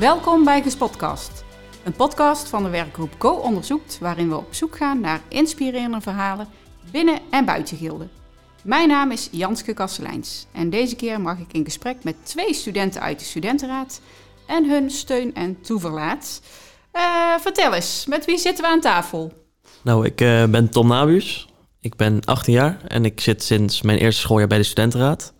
Welkom bij Gespotcast, een podcast van de werkgroep Co Onderzoekt, waarin we op zoek gaan naar inspirerende verhalen binnen en buiten Gilden. Mijn naam is Janske Kasteleins en deze keer mag ik in gesprek met twee studenten uit de studentenraad en hun steun en toeverlaat. Uh, vertel eens, met wie zitten we aan tafel? Nou, ik uh, ben Tom Nabius. Ik ben 18 jaar en ik zit sinds mijn eerste schooljaar bij de studentenraad.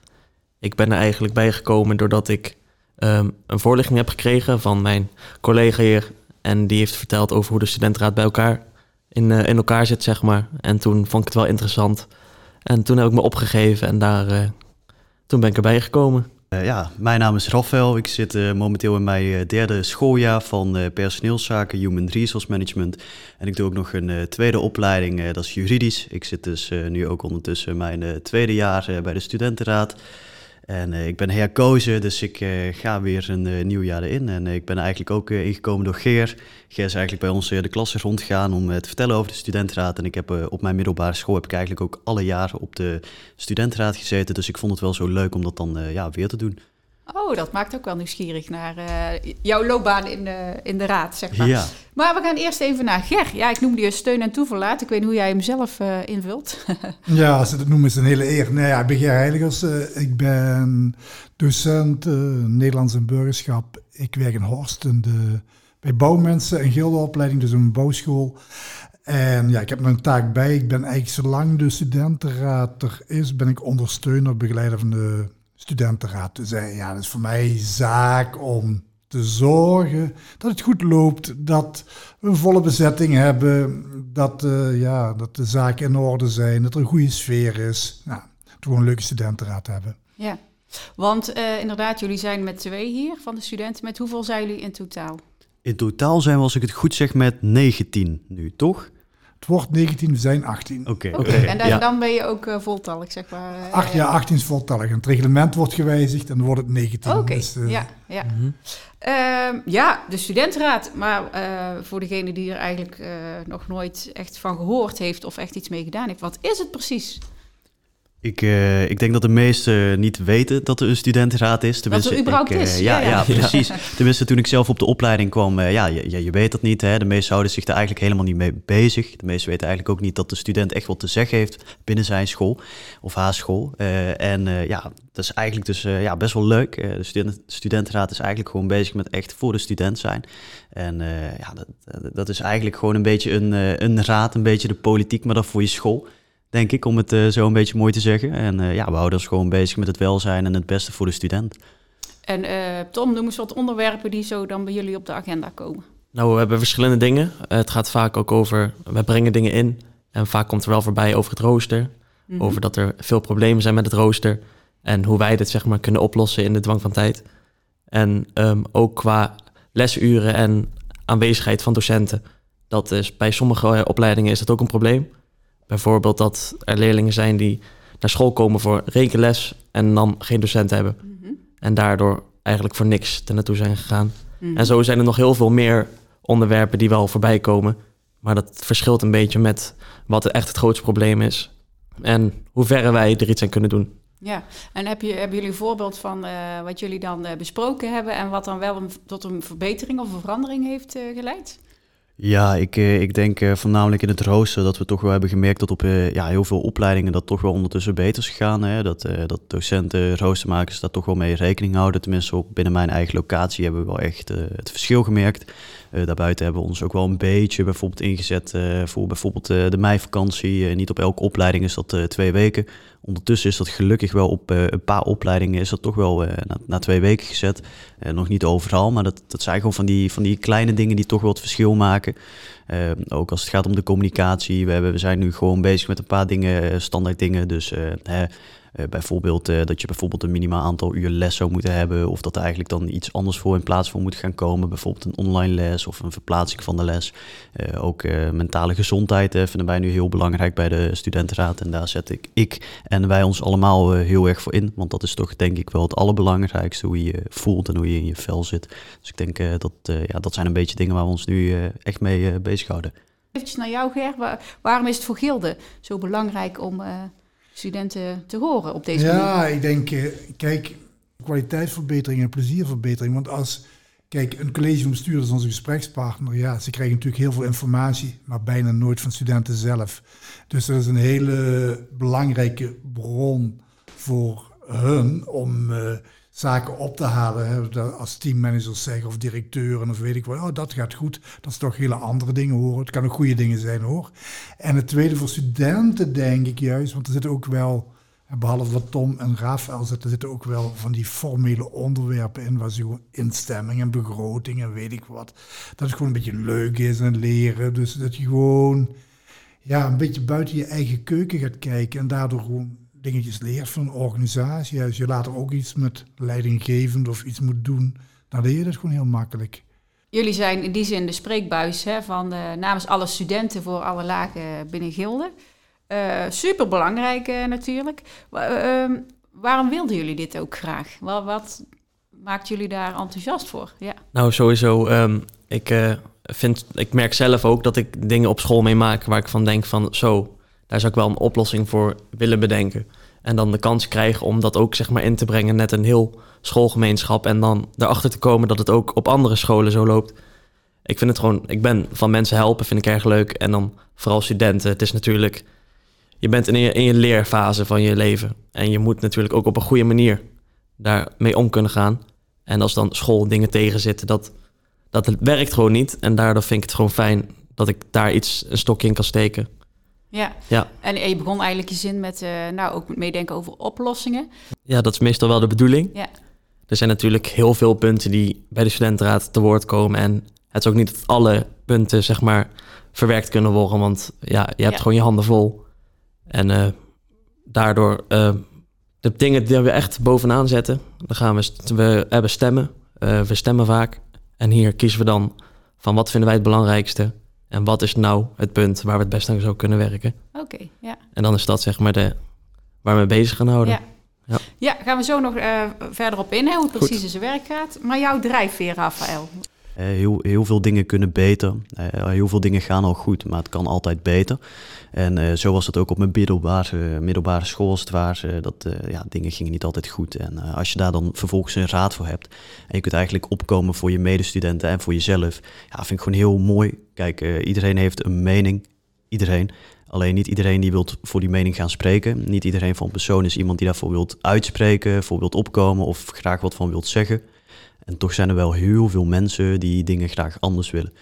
Ik ben er eigenlijk bijgekomen doordat ik um, een voorlichting heb gekregen van mijn collega hier. En die heeft verteld over hoe de studentenraad bij elkaar in, uh, in elkaar zit, zeg maar. En toen vond ik het wel interessant. En toen heb ik me opgegeven en daar, uh, toen ben ik erbij gekomen. Uh, ja, mijn naam is Rafael. Ik zit momenteel in mijn derde schooljaar van personeelszaken, Human Resource Management. En ik doe ook nog een tweede opleiding, dat is juridisch. Ik zit dus nu ook ondertussen mijn tweede jaar bij de studentenraad. En uh, ik ben herkozen, dus ik uh, ga weer een uh, nieuw jaar in. En ik ben eigenlijk ook ingekomen door Geer. Geer is eigenlijk bij ons de klasse rondgegaan om te vertellen over de studentenraad. En ik heb op mijn middelbare school heb ik eigenlijk ook alle jaren op de studentenraad gezeten. Dus ik vond het wel zo leuk om dat dan ja, weer te doen. Oh, dat maakt ook wel nieuwsgierig naar uh, jouw loopbaan in de, in de raad, zeg maar. Ja. Maar we gaan eerst even naar Ger. Ja, ik noemde je steun en toeverlaat. Ik weet niet hoe jij hem zelf uh, invult. ja, als ze dat noemen is een hele eer. Nee, ja, ik ben Ger Heiligers. Uh, ik ben docent Nederlands en burgerschap. Ik werk in Horst in de, bij bouwmensen en gildeopleiding, dus een bouwschool. En ja, ik heb mijn taak bij. Ik ben eigenlijk, zolang de studentenraad er is, ben ik ondersteuner, begeleider van de studentenraad te zijn. Ja, dat is voor mij zaak om te zorgen dat het goed loopt, dat we een volle bezetting hebben, dat, uh, ja, dat de zaken in orde zijn, dat er een goede sfeer is. Nou, dat we een leuke studentenraad hebben. Ja, want uh, inderdaad, jullie zijn met twee hier van de studenten. Met hoeveel zijn jullie in totaal? In totaal zijn we, als ik het goed zeg, met 19 nu, toch? Het wordt 19, we zijn 18. Oké. Okay, En dan, dan, ben je ook uh, voltallig, zeg maar. Uh, Ach, ja, 18 is voltallig. En het reglement wordt gewijzigd en dan wordt het 19. Oké, dus, uh, ja. Ja. Mm -hmm. uh, ja, de studentenraad. Maar voor degene die er eigenlijk nog nooit echt van gehoord heeft of echt iets mee gedaan heeft. Wat is het precies? Ik, uh, ik denk dat de meesten niet weten dat er een studentenraad is. Tenminste, dat er überhaupt ik, uh, is. Ja, ja, ja, precies. Tenminste, toen ik zelf op de opleiding kwam, uh, ja, je, je, weet dat niet. Hè? De meesten houden zich daar eigenlijk helemaal niet mee bezig. De meesten weten eigenlijk ook niet dat de student echt wat te zeggen heeft binnen zijn school of haar school. en ja, dat is eigenlijk dus ja, best wel leuk. de student, studentenraad is eigenlijk gewoon bezig met echt voor de student zijn. En ja, dat, dat is eigenlijk gewoon een beetje een, een raad, een beetje de politiek, maar dan voor je school denk ik, om het uh, zo een beetje mooi te zeggen. En uh, ja, we houden ons gewoon bezig met het welzijn en het beste voor de student. En uh, Tom, noem eens wat onderwerpen die zo dan bij jullie op de agenda komen. Nou, we hebben verschillende dingen. het gaat vaak ook over, we brengen dingen in. En vaak komt er wel voorbij over het rooster. Mm -hmm. Over dat er veel problemen zijn met het rooster. En hoe wij dit zeg maar kunnen oplossen in de dwang van tijd. En um, ook qua lesuren en aanwezigheid van docenten. Dat is bij sommige opleidingen is dat ook een probleem. Bijvoorbeeld dat er leerlingen zijn die naar school komen voor rekenles en dan geen docent hebben. Mm -hmm. En daardoor eigenlijk voor niks er naartoe zijn gegaan. Mm -hmm. En zo zijn er nog heel veel meer onderwerpen die wel voorbij komen. Maar dat verschilt een beetje met wat echt het grootste probleem is. En hoe verre wij er iets aan kunnen doen. Ja, en heb je, hebben jullie een voorbeeld van uh, wat jullie dan uh, besproken hebben en wat dan wel een, tot een verbetering of een verandering heeft uh, geleid? Ja, ik, ik denk voornamelijk in het rooster dat we toch wel hebben gemerkt dat op ja, heel veel opleidingen dat toch wel ondertussen beter is gegaan. Hè? Dat, dat docenten, roostermakers daar toch wel mee rekening houden. Tenminste, ook binnen mijn eigen locatie hebben we wel echt het verschil gemerkt. Uh, daarbuiten hebben we ons ook wel een beetje bijvoorbeeld ingezet uh, voor bijvoorbeeld uh, de meivakantie. niet op elke opleiding is dat twee weken. Ondertussen is dat gelukkig wel op een paar opleidingen is dat toch wel na, na, twee weken gezet. nog niet overal, maar dat, dat zijn gewoon van die, van die kleine dingen die toch wel het verschil maken. ook als het gaat om de communicatie. We, hebben, we zijn nu gewoon bezig met een paar dingen, standaard dingen. Dus uh, bijvoorbeeld uh, dat je bijvoorbeeld een minimaal aantal uur les zou moeten hebben, of dat er eigenlijk dan iets anders voor in plaats van moet gaan komen. Bijvoorbeeld een online les of een verplaatsing van de les. Uh, ook mentale gezondheid vinden wij nu heel belangrijk bij de studentenraad. En daar zet ik, ik en wij ons allemaal heel erg voor in. Want dat is toch denk ik wel het allerbelangrijkste, hoe je je voelt en hoe je in je vel zit. Dus ik denk dat ja, dat zijn een beetje dingen waar we ons nu echt mee bezighouden. Even naar jou, Ger. waarom is het voor Gilde zo belangrijk om studenten te horen op deze ja, manier? Ja, ik denk, kijk, kwaliteitsverbetering en plezierverbetering. Want als Kijk, een college van bestuurders, onze gesprekspartner, ja, ze krijgen natuurlijk heel veel informatie, maar bijna nooit van studenten zelf. Dus dat is een hele belangrijke bron voor hun om uh, zaken op te halen. Hè. Als teammanagers zeggen of directeuren of weet ik wat, oh dat gaat goed. Dat is toch hele andere dingen hoor. Het kan ook goede dingen zijn hoor. En het tweede voor studenten denk ik juist, want er zitten ook wel behalve wat Tom en Rafael zitten, zitten ook wel van die formele onderwerpen in, waar gewoon instemming en begroting en weet ik wat. Dat het gewoon een beetje leuk is en leren. Dus dat je gewoon ja, een beetje buiten je eigen keuken gaat kijken en daardoor gewoon dingetjes leert van een organisatie. Als je later ook iets met leidinggevend of iets moet doen, dan leer je dat gewoon heel makkelijk. Jullie zijn in die zin de spreekbuis hè, van de, namens alle studenten voor alle lagen binnen Gilde. Uh, eh, Super belangrijk uh, natuurlijk. Uh, waarom wilden jullie dit ook graag? Wat, wat, maakt jullie daar enthousiast voor? Ja. Nou, sowieso. Um, ik, eh, vind, ik merk zelf ook dat ik dingen op school meemaak waar ik van denk van zo, daar zou ik wel een oplossing voor willen bedenken. En dan de kans krijgen om dat ook zeg maar in te brengen, net een heel schoolgemeenschap. En dan erachter te komen dat het ook op andere scholen zo loopt. Ik vind het gewoon, ik ben van mensen helpen, vind ik erg leuk. En dan vooral studenten. Het is natuurlijk je bent in je, in je leerfase van je leven. En je moet natuurlijk ook op een goede manier daarmee om kunnen gaan. En als dan school dingen tegenzitten, dat, dat werkt gewoon niet. En daardoor vind ik het gewoon fijn dat ik daar iets, een stokje in kan steken. Ja. ja, en je begon eigenlijk je zin met, uh, nou, ook meedenken over oplossingen. Ja, dat is meestal wel de bedoeling. Ja. Er zijn natuurlijk heel veel punten die bij de studentenraad te woord komen. En het is ook niet dat alle punten, zeg maar, verwerkt kunnen worden. Want ja, je hebt gewoon je handen vol. En uh, daardoor uh, de dingen die we echt bovenaan zetten, dan gaan we, we hebben stemmen. Uh, we stemmen vaak. En hier kiezen we dan van wat vinden wij het belangrijkste. En wat is nou het punt waar we het best aan zou kunnen werken. Oké, ja. En dan is dat zeg maar de, waar we bezig gaan houden. Ja. Ja. ja, gaan we zo nog verder op in, hè, hoe het precies in zijn werk gaat. Maar jouw drijfveer, Rafael? Heel, heel veel dingen kunnen beter. heel veel dingen gaan al goed, maar het kan altijd beter. En uh, zo was het ook op mijn middelbare, middelbare school als het ware. Dat ja, dingen gingen niet altijd goed. En als je daar dan vervolgens een raad voor hebt. En je kunt eigenlijk opkomen voor je medestudenten en voor jezelf. Ja, vind ik gewoon heel mooi. Kijk, iedereen heeft een mening. Iedereen. Alleen niet iedereen die wil voor die mening gaan spreken. Niet iedereen van persoon is iemand die daarvoor wilt uitspreken, voor wilt opkomen of graag wat van wilt zeggen. En toch zijn er wel heel veel mensen die dingen graag anders willen.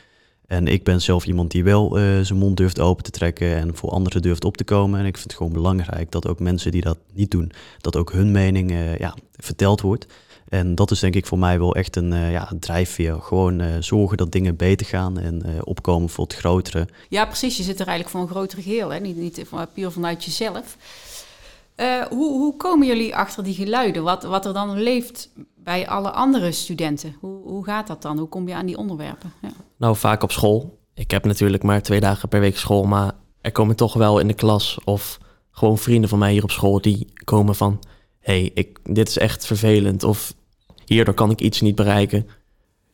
En ik ben zelf iemand die wel uh, zijn mond durft open te trekken en voor anderen durft op te komen. En ik vind het gewoon belangrijk dat ook mensen die dat niet doen, dat ook hun mening uh, ja, verteld wordt. En dat is denk ik voor mij wel echt een uh, ja, drijfveer. Gewoon zorgen dat dingen beter gaan en opkomen voor het grotere. Ja, precies. Je zit er eigenlijk voor een groter geheel, hè? Niet, niet puur vanuit jezelf. Hoe, hoe komen jullie achter die geluiden? Wat, wat er dan leeft bij alle andere studenten? Hoe, hoe gaat dat dan? Hoe kom je aan die onderwerpen? Ja. Nou, vaak op school. Ik heb natuurlijk maar twee dagen per week school, maar er komen toch wel in de klas of gewoon vrienden van mij hier op school die komen van: hey, ik, dit is echt vervelend of hierdoor kan ik iets niet bereiken.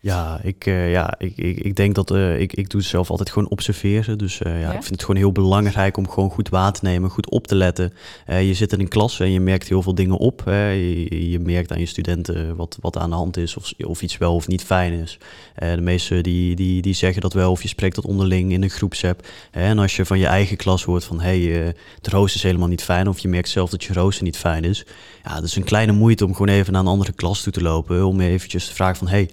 Ja, ik, uh, ja, ik, ik, ik denk dat uh, ik, ik doe zelf altijd gewoon observeren. Dus uh, ja, ik vind het gewoon heel belangrijk om gewoon goed waar te nemen, goed op te letten. je zit in een klas en je merkt heel veel dingen op. Je, je, merkt aan je studenten wat, wat aan de hand is of, of iets wel of niet fijn is. de meesten die, die, die zeggen dat wel of je spreekt dat onderling in een groepsapp. en als je van je eigen klas hoort van hé, hey, de rooster is helemaal niet fijn of je merkt zelf dat je rooster niet fijn is. Ja, dat is een kleine moeite om gewoon even naar een andere klas toe te lopen. Om eventjes te vragen van hé, hey,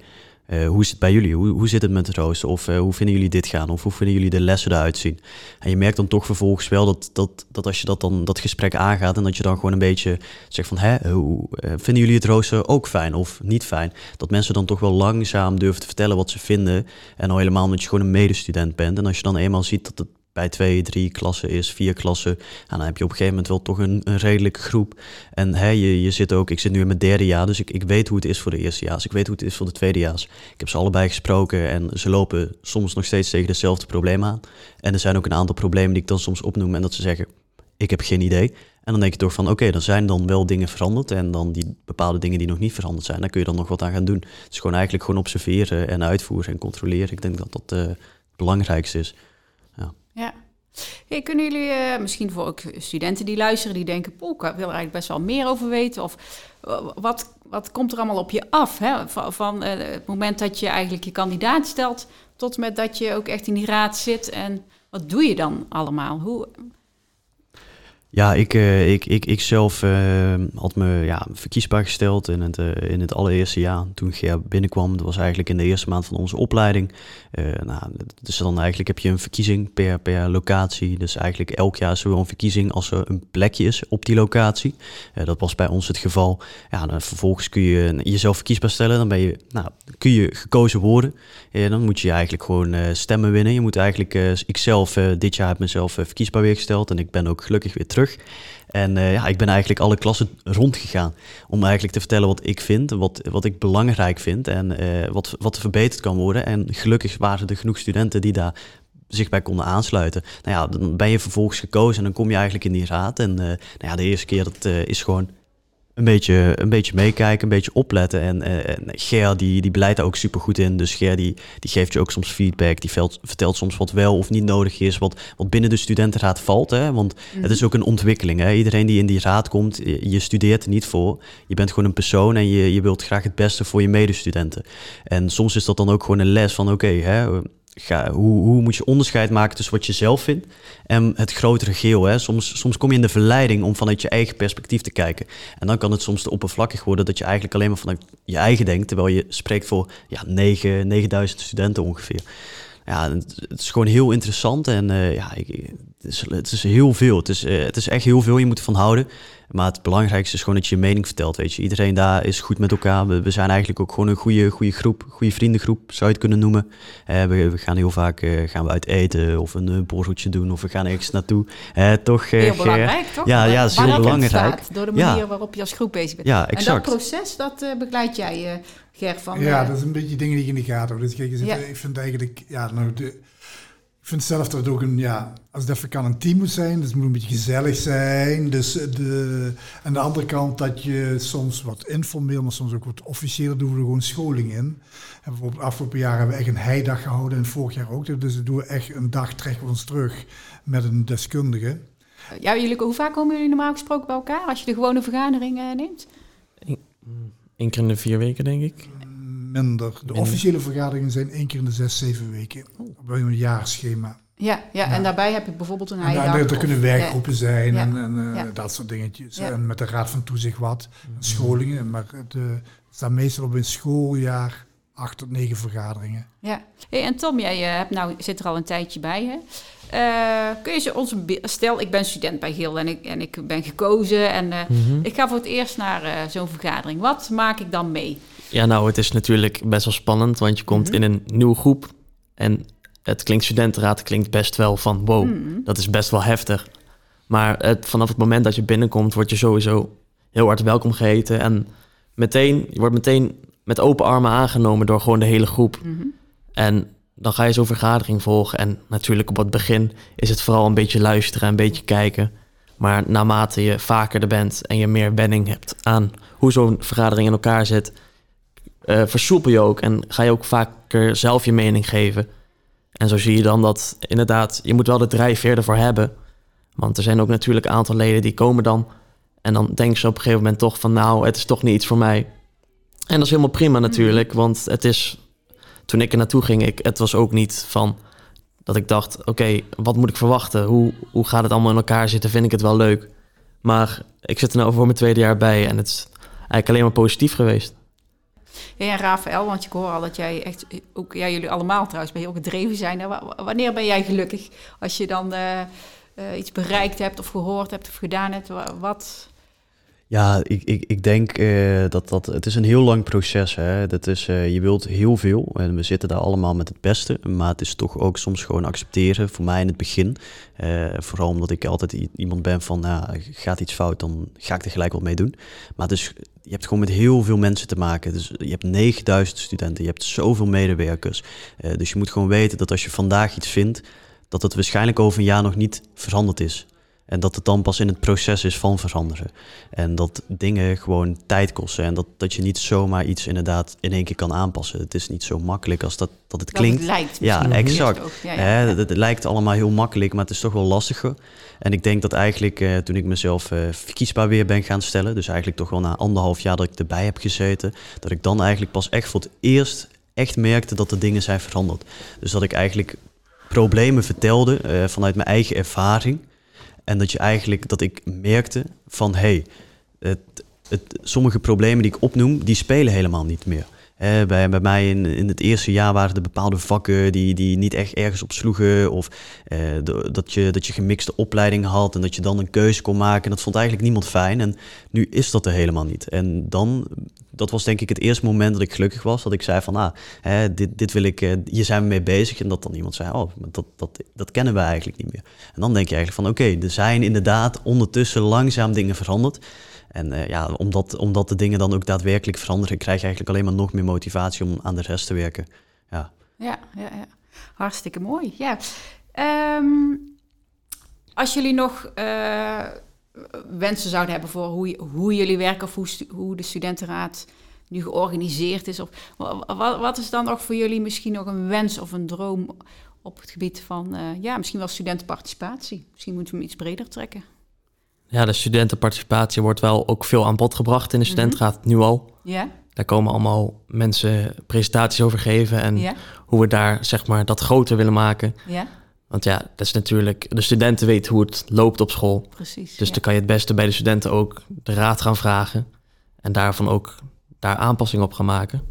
uh, hoe is het bij jullie? Hoe, hoe zit het met het rooster? Of uh, hoe vinden jullie dit gaan? Of hoe vinden jullie de lessen eruit zien? En je merkt dan toch vervolgens wel dat, dat, dat als je dat, dan, dat gesprek aangaat en dat je dan gewoon een beetje zegt van, hè, hoe, uh, vinden jullie het rooster ook fijn of niet fijn? Dat mensen dan toch wel langzaam durven te vertellen wat ze vinden. En al helemaal omdat je gewoon een medestudent bent. En als je dan eenmaal ziet dat het bij twee, drie klassen is, vier klassen. En dan heb je op een gegeven moment wel toch een, redelijke groep. En hè, je, je zit ook, ik zit nu in mijn derde jaar, dus ik, ik weet hoe het is voor de eerstejaars. Ik weet hoe het is voor de tweedejaars. Ik heb ze allebei gesproken en ze lopen soms nog steeds tegen dezelfde problemen aan. En er zijn ook een aantal problemen die ik dan soms opnoem en dat ze zeggen, ik heb geen idee. En dan denk je toch van, oké, dan zijn dan wel dingen veranderd. En dan die bepaalde dingen die nog niet veranderd zijn, daar kun je dan nog wat aan gaan doen. Het is gewoon eigenlijk gewoon observeren en uitvoeren en controleren. Ik denk dat dat uh, het belangrijkste is. Ja, Hey, kunnen jullie, uh, misschien voor ook studenten die luisteren, die denken, poeh, ik wil er eigenlijk best wel meer over weten. Of wat, wat komt er allemaal op je af? Hè? Van, van het moment dat je eigenlijk je kandidaat stelt, tot met dat je ook echt in die raad zit. En wat doe je dan allemaal? Hoe, ja, ik, uh, ik, ik, ik zelf uh, had me ja, verkiesbaar gesteld in het, uh, in het allereerste jaar. Toen Ger binnenkwam, dat was eigenlijk in de eerste maand van onze opleiding. nou, dus dan eigenlijk heb je een verkiezing per, per locatie. Dus eigenlijk elk jaar is er een verkiezing als er een plekje is op die locatie. dat was bij ons het geval. Ja, dan vervolgens kun je jezelf verkiesbaar stellen. Dan ben je, nou, kun je gekozen worden. dan moet je eigenlijk gewoon stemmen winnen. Je moet eigenlijk, ik zelf dit jaar heb mezelf verkiesbaar weer gesteld. En ik ben ook gelukkig weer terug en uh, ja, ik ben eigenlijk alle klassen rondgegaan om eigenlijk te vertellen wat ik vind, wat, wat ik belangrijk vind en uh, wat, wat verbeterd kan worden. En gelukkig waren er genoeg studenten die daar zich bij konden aansluiten. Nou ja, dan ben je vervolgens gekozen en dan kom je eigenlijk in die raad. En uh, nou ja, de eerste keer dat is gewoon een beetje, een beetje meekijken, een beetje opletten. En, uh, en Ger die, die beleidt daar ook super goed in. Dus Ger die, die geeft je ook soms feedback. Die vertelt, vertelt soms wat wel of niet nodig is. Wat, wat binnen de studentenraad valt. Hè? Want het is mhm. ook een ontwikkeling. Hè? Iedereen die in die raad komt, je, studeert er niet voor. Je bent gewoon een persoon en je, je wilt graag het beste voor je medestudenten. En soms is dat dan ook gewoon een les van oké, hè hoe, hoe moet je onderscheid maken tussen wat je zelf vindt en het grotere geheel. Soms, soms kom je in de verleiding om vanuit je eigen perspectief te kijken. En dan kan het soms te oppervlakkig worden dat je eigenlijk alleen maar vanuit je eigen denkt, terwijl je spreekt voor ja, 9, 9000 studenten ongeveer. Ja, het, is gewoon heel interessant en uh, ja, ik, het, is, het is heel veel. Het is, uh, het is echt heel veel, je moet ervan houden. Maar het belangrijkste is gewoon dat je je mening vertelt. Weet je. Iedereen daar is goed met elkaar. We, we zijn eigenlijk ook gewoon een goede, goede groep, goede vriendengroep, zou je het kunnen noemen. Uh, we, we, gaan heel vaak uh, gaan we uit eten of een uh, borreltje doen of we gaan ergens naartoe. toch, heel belangrijk, toch? Ja, ja dat is heel belangrijk. Staat, door de manier waarop je als groep bezig bent. Ja, exact. En dat proces, dat begeleid jij, Ger, van... Ja, dat is een beetje dingen die ik in de gaten heb. Dus kijk, ja. ik vind eigenlijk... Ja, nou, de, vind zelf dat het ook een, ja, als het even kan een team moet zijn, dus het moet een beetje gezellig zijn. Dus de, aan de andere kant dat je soms wat informeel, maar soms ook wat officieel doen we er gewoon scholing in. En bijvoorbeeld afgelopen jaar hebben we echt een heidag gehouden en vorig jaar ook. Dus we doen we echt een dag trekken we ons terug met een deskundige. Ja, jullie, hoe vaak komen jullie normaal gesproken bij elkaar als je de gewone vergadering uh, neemt? Eén keer in de vier weken, denk ik minder. De officiële vergaderingen zijn één keer in de zes, zeven weken. Op een jaarschema. Ja, ja, en daarbij heb je bijvoorbeeld een heidag. En er kunnen werkgroepen zijn en, en uh, dat soort dingetjes. En met de Raad van Toezicht wat, mhm. scholingen. Maar het uh, staat meestal op een schooljaar acht tot negen vergaderingen. Ja. Hey, en Tom, jij uh, hebt nou, zit er al een tijdje bij, hè? kun je ons stel ik ben student bij Gil en ik, en ik ben gekozen en mhm. ik ga voor het eerst naar zo'n vergadering. Wat maak ik dan mee? Ja, nou, het is natuurlijk best wel spannend, want je komt mhm. in een nieuwe groep en het klinkt studentenraad, klinkt best wel van wow, mhm. dat is best wel heftig. Maar het, vanaf het moment dat je binnenkomt, word je sowieso heel hard welkom geheten en meteen, je wordt meteen met open armen aangenomen door gewoon de hele groep. Mhm. En dan ga je zo'n vergadering volgen en natuurlijk op het begin is het vooral een beetje luisteren, een beetje kijken. Maar naarmate je vaker er bent en je meer wenning hebt aan hoe zo'n vergadering in elkaar zit, uh, versoepel je ook en ga je ook vaker zelf je mening geven. En zo zie je dan dat inderdaad, je moet wel de drijfveer ervoor hebben. Want er zijn ook natuurlijk een aantal leden die komen dan. En dan denken ze op een gegeven moment toch van nou, het is toch niet iets voor mij. En dat is helemaal prima natuurlijk, mhm. want het is, toen ik er naartoe ging, ik, het was ook niet van dat ik dacht, oké, wat moet ik verwachten? Hoe, hoe gaat het allemaal in elkaar zitten? Vind ik het wel leuk? Maar ik zit er nou voor mijn tweede jaar bij en het is eigenlijk alleen maar positief geweest. Ja, en Rafael, want ik hoor al dat jij echt, ook ja, jullie allemaal trouwens, ook gedreven zijn. Wanneer ben jij gelukkig? Als je dan uh, uh, iets bereikt hebt of gehoord hebt of gedaan hebt, wat, ja, ik, ik, ik denk uh, dat, dat het is een heel lang proces is. Dat is, uh, je wilt heel veel en we zitten daar allemaal met het beste. Maar het is toch ook soms gewoon accepteren. Voor mij in het begin, uh, vooral omdat ik altijd iemand ben van, nou, gaat iets fout, dan ga ik er gelijk wat mee doen. Maar het is, je hebt gewoon met heel veel mensen te maken. Dus je hebt 9000 studenten, je hebt zoveel medewerkers. dus je moet gewoon weten dat als je vandaag iets vindt, dat het waarschijnlijk over een jaar nog niet veranderd is. En dat het dan pas in het proces is van veranderen. En dat dingen gewoon tijd kosten. En dat, dat je niet zomaar iets inderdaad in één keer kan aanpassen. Het is niet zo makkelijk als dat, dat het klinkt. Het lijkt ja, exact. Ja, ja, Hè. Het, het lijkt allemaal heel makkelijk, maar het is toch wel lastiger. En ik denk dat eigenlijk eh, toen ik mezelf eh, verkiesbaar weer ben gaan stellen, dus eigenlijk toch wel na anderhalf jaar dat ik erbij heb gezeten, dat ik dan eigenlijk pas echt voor het eerst echt merkte dat de dingen zijn veranderd. Dus dat ik eigenlijk problemen vertelde eh, vanuit mijn eigen ervaring. En dat je eigenlijk dat ik merkte van hé, hey, sommige problemen die ik opnoem, die spelen helemaal niet meer. Bij, bij mij in, in het eerste jaar waren er bepaalde vakken die, die niet echt ergens op sloegen. Of eh, dat, je, dat je gemixte opleidingen had en dat je dan een keuze kon maken. En dat vond eigenlijk niemand fijn. En nu is dat er helemaal niet. En dan, dat was denk ik het eerste moment dat ik gelukkig was. Dat ik zei van, ah, hè, dit, dit wil ik, eh, hier zijn we mee bezig. En dat dan iemand zei, oh, dat, dat, dat kennen we eigenlijk niet meer. En dan denk je eigenlijk van, oké, er zijn inderdaad ondertussen langzaam dingen veranderd. En eh, ja, omdat, omdat de dingen dan ook daadwerkelijk veranderen, krijg je eigenlijk alleen maar nog meer motivatie om aan de rest te werken. Ja. Ja, ja, ja. Hartstikke mooi. Ja. Ehm, als jullie nog eh, wensen zouden hebben voor hoe, hoe jullie werken of hoe, hoe de studentenraad nu georganiseerd is, of wa- wa- wat is dan nog voor jullie misschien nog een wens of een droom op het gebied van, eh, ja, misschien wel studentenparticipatie? Misschien moeten we hem iets breder trekken. Ja, de studentenparticipatie wordt wel ook veel aan bod gebracht in de studentenraad nu al. Ja, Daar komen allemaal mensen presentaties over geven en hoe we daar zeg maar dat groter willen maken. ja, Want ja, dat is natuurlijk, de studenten weten hoe het loopt op school. precies. Dus ja. dan kan je het beste bij de studenten ook de raad gaan vragen. En daarvan ook daar aanpassingen op gaan maken.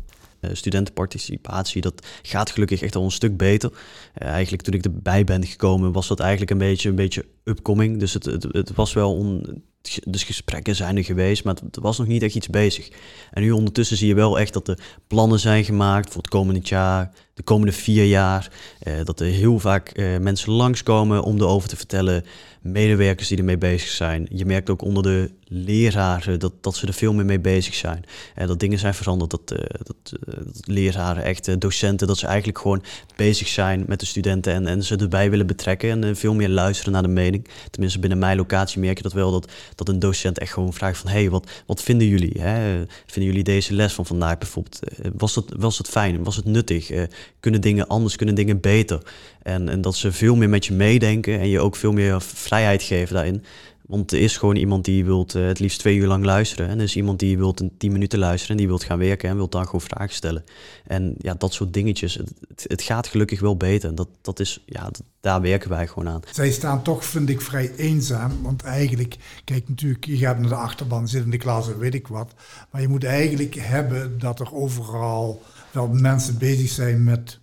Eh, studentenparticipatie, dat gaat gelukkig echt al een stuk beter. Eh, eigenlijk toen ik erbij ben gekomen, was dat eigenlijk een beetje, een beetje upcoming. Dus het, het, het was wel on, dus gesprekken zijn er geweest, maar het, was nog niet echt iets bezig. En nu ondertussen zie je wel echt dat er plannen zijn gemaakt voor het komende jaar, de komende vier jaar. Eh, dat er heel vaak eh, mensen langskomen om erover te vertellen. Medewerkers die ermee bezig zijn. Je merkt ook onder de leraren dat, dat ze er veel meer mee bezig zijn. Eh, dat dingen zijn veranderd. Dat, eh, dat, eh, dat leraren, echt docenten, dat ze eigenlijk gewoon bezig zijn met de studenten en, en ze erbij willen betrekken. En veel meer luisteren naar de mening. Tenminste, binnen mijn locatie merk je dat wel. Dat, dat een docent echt gewoon vraagt van... hey, wat, wat vinden jullie? Hè? Vinden jullie deze les van vandaag bijvoorbeeld? eh, was, dat, was het fijn? Was het nuttig? Eh, kunnen dingen anders? Kunnen dingen beter? En, en dat ze veel meer met je meedenken en je ook veel meer vrijheid geven daarin. Want er is gewoon iemand die wilt eh, het liefst twee uur lang luisteren. En er is iemand die wilt tien minuten luisteren en die wilt gaan werken en wilt dan gewoon vragen stellen. En ja, dat soort dingetjes. Het, gaat gelukkig wel beter. Dat, dat is, ja, daar werken wij gewoon aan. Zij staan toch, vind ik, vrij eenzaam. Want eigenlijk, kijk natuurlijk, je gaat naar de achterban, zit in de klas en weet ik wat. Maar je moet eigenlijk hebben dat er overal wel mensen bezig zijn met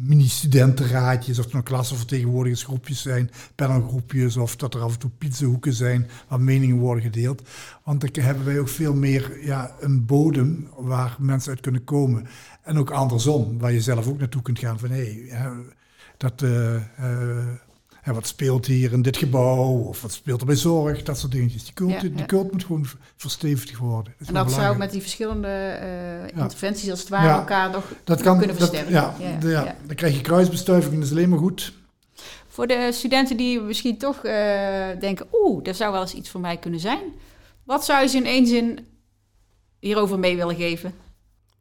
mini-studentenraadjes. Of het nou klassenvertegenwoordigersgroepjes zijn, panelgroepjes. Of dat er af en toe pizzahoeken zijn waar meningen worden gedeeld. Want dan hebben wij ook veel meer ja, een bodem waar mensen uit kunnen komen. En ook andersom, waar je zelf ook naartoe kunt gaan van hé, hey, dat, eh, eh, hè, wat speelt hier in dit gebouw? Of wat speelt er bij zorg? Dat soort dingetjes. Die cult, Ja, die cult moet gewoon verstevigd worden. En dat zou met die verschillende eh, interventies als het ware Ja. elkaar nog dat kan, kunnen versterken. ja, Ja, de- ja, ja. Dan krijg je kruisbestuiving, dat is alleen maar goed. Voor de studenten die misschien toch eh, denken, oeh, dat zou wel eens iets voor mij kunnen zijn. Wat zou je ze in één zin hierover mee willen geven?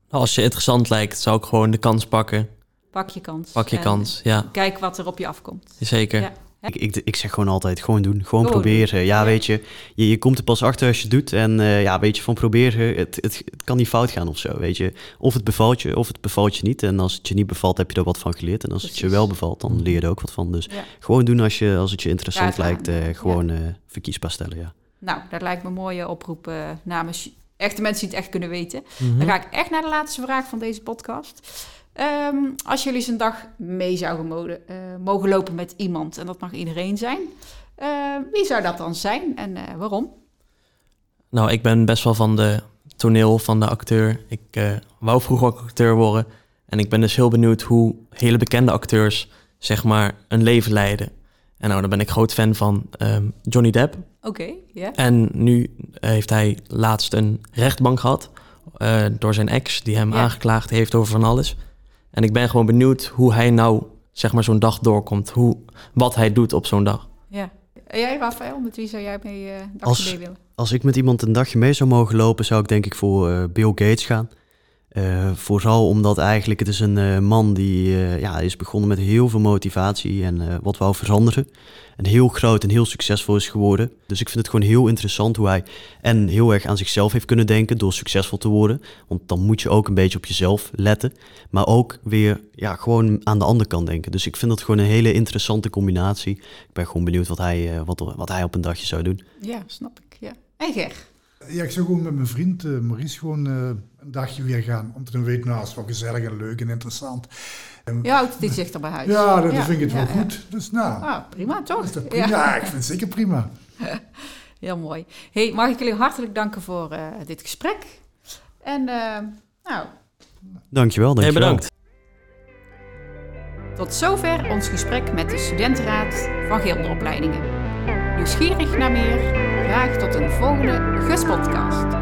Als je interessant lijkt, zou ik gewoon de kans pakken. Pak je kans. Pak je En kans, ja, Kijk wat er op je afkomt. zeker. Ja. Ik, ik, ik zeg gewoon altijd, gewoon doen. Gewoon proberen. Ja, Ja. weet je, je, je komt er pas achter als je het doet. En eh, ja, weet je, van proberen, het, het, het kan niet fout gaan of zo, weet je. Of het bevalt je, of het bevalt je niet. En als het je niet bevalt, heb je er wat van geleerd. En als het je wel bevalt, dan leer je er ook wat van. Dus Ja. gewoon doen als, je, als het je interessant Daar lijkt. eh, ja. gewoon eh, verkiesbaar stellen, ja. Nou, dat lijkt me een mooie oproep eh, namens echte mensen die het echt kunnen weten. Mhm. Dan ga ik echt naar de laatste vraag van deze podcast. Ehm, als jullie eens een dag mee zouden mogen, eh, mogen lopen met iemand, en dat mag iedereen zijn, eh, wie zou dat dan zijn en eh, waarom? Nou, ik ben best wel van de toneel, van de acteur. Ik eh, wou vroeger ook acteur worden. En ik ben dus heel benieuwd hoe hele bekende acteurs, zeg maar, een leven leiden. En nou, daar ben ik groot fan van ehm, Johnny Depp. Oké, ja. En nu heeft hij laatst een rechtbank gehad eh, door zijn ex, die hem aangeklaagd heeft over van alles. En ik ben gewoon benieuwd hoe hij nou, zeg maar, zo'n dag doorkomt. Hoe, wat hij doet op zo'n dag. ja. En jij, Rafael, met wie zou jij mee uh, als, willen? Als ik met iemand een dagje mee zou mogen lopen, zou ik denk ik voor uh, Bill Gates gaan. Uh, vooral omdat eigenlijk het is een uh, man die uh, ja, is begonnen met heel veel motivatie en wat wou veranderen. En heel groot en heel succesvol is geworden. Dus ik vind het gewoon heel interessant hoe hij en heel erg aan zichzelf heeft kunnen denken door succesvol te worden. Want dan moet je ook een beetje op jezelf letten. Maar ook weer ja, gewoon aan de andere kant denken. Dus ik vind dat gewoon een hele interessante combinatie. Ik ben gewoon benieuwd wat hij, wat, wat hij op een dagje zou doen. Ja, snap ik. Ja. En Ger? Ja, ik zou gewoon met mijn vriend uh, Maurice gewoon uh, een dagje weer gaan. Om te doen weten, nou, het is wel gezellig en leuk en interessant. En, ja, het is dichter bij huis. Ja, dan ja, vind ik het wel goed. Dus nou. Ah, prima toch? Prima? Ja. ik vind het zeker prima. Heel mooi. Hey, mag ik jullie hartelijk danken voor uh, dit gesprek. En nou... Dankjewel, dankjewel. Hey, bedankt. Tot zover ons gesprek met de studentenraad van Gilderopleidingen. Nieuwsgierig naar meer? Graag tot een volgende GUS-podcast.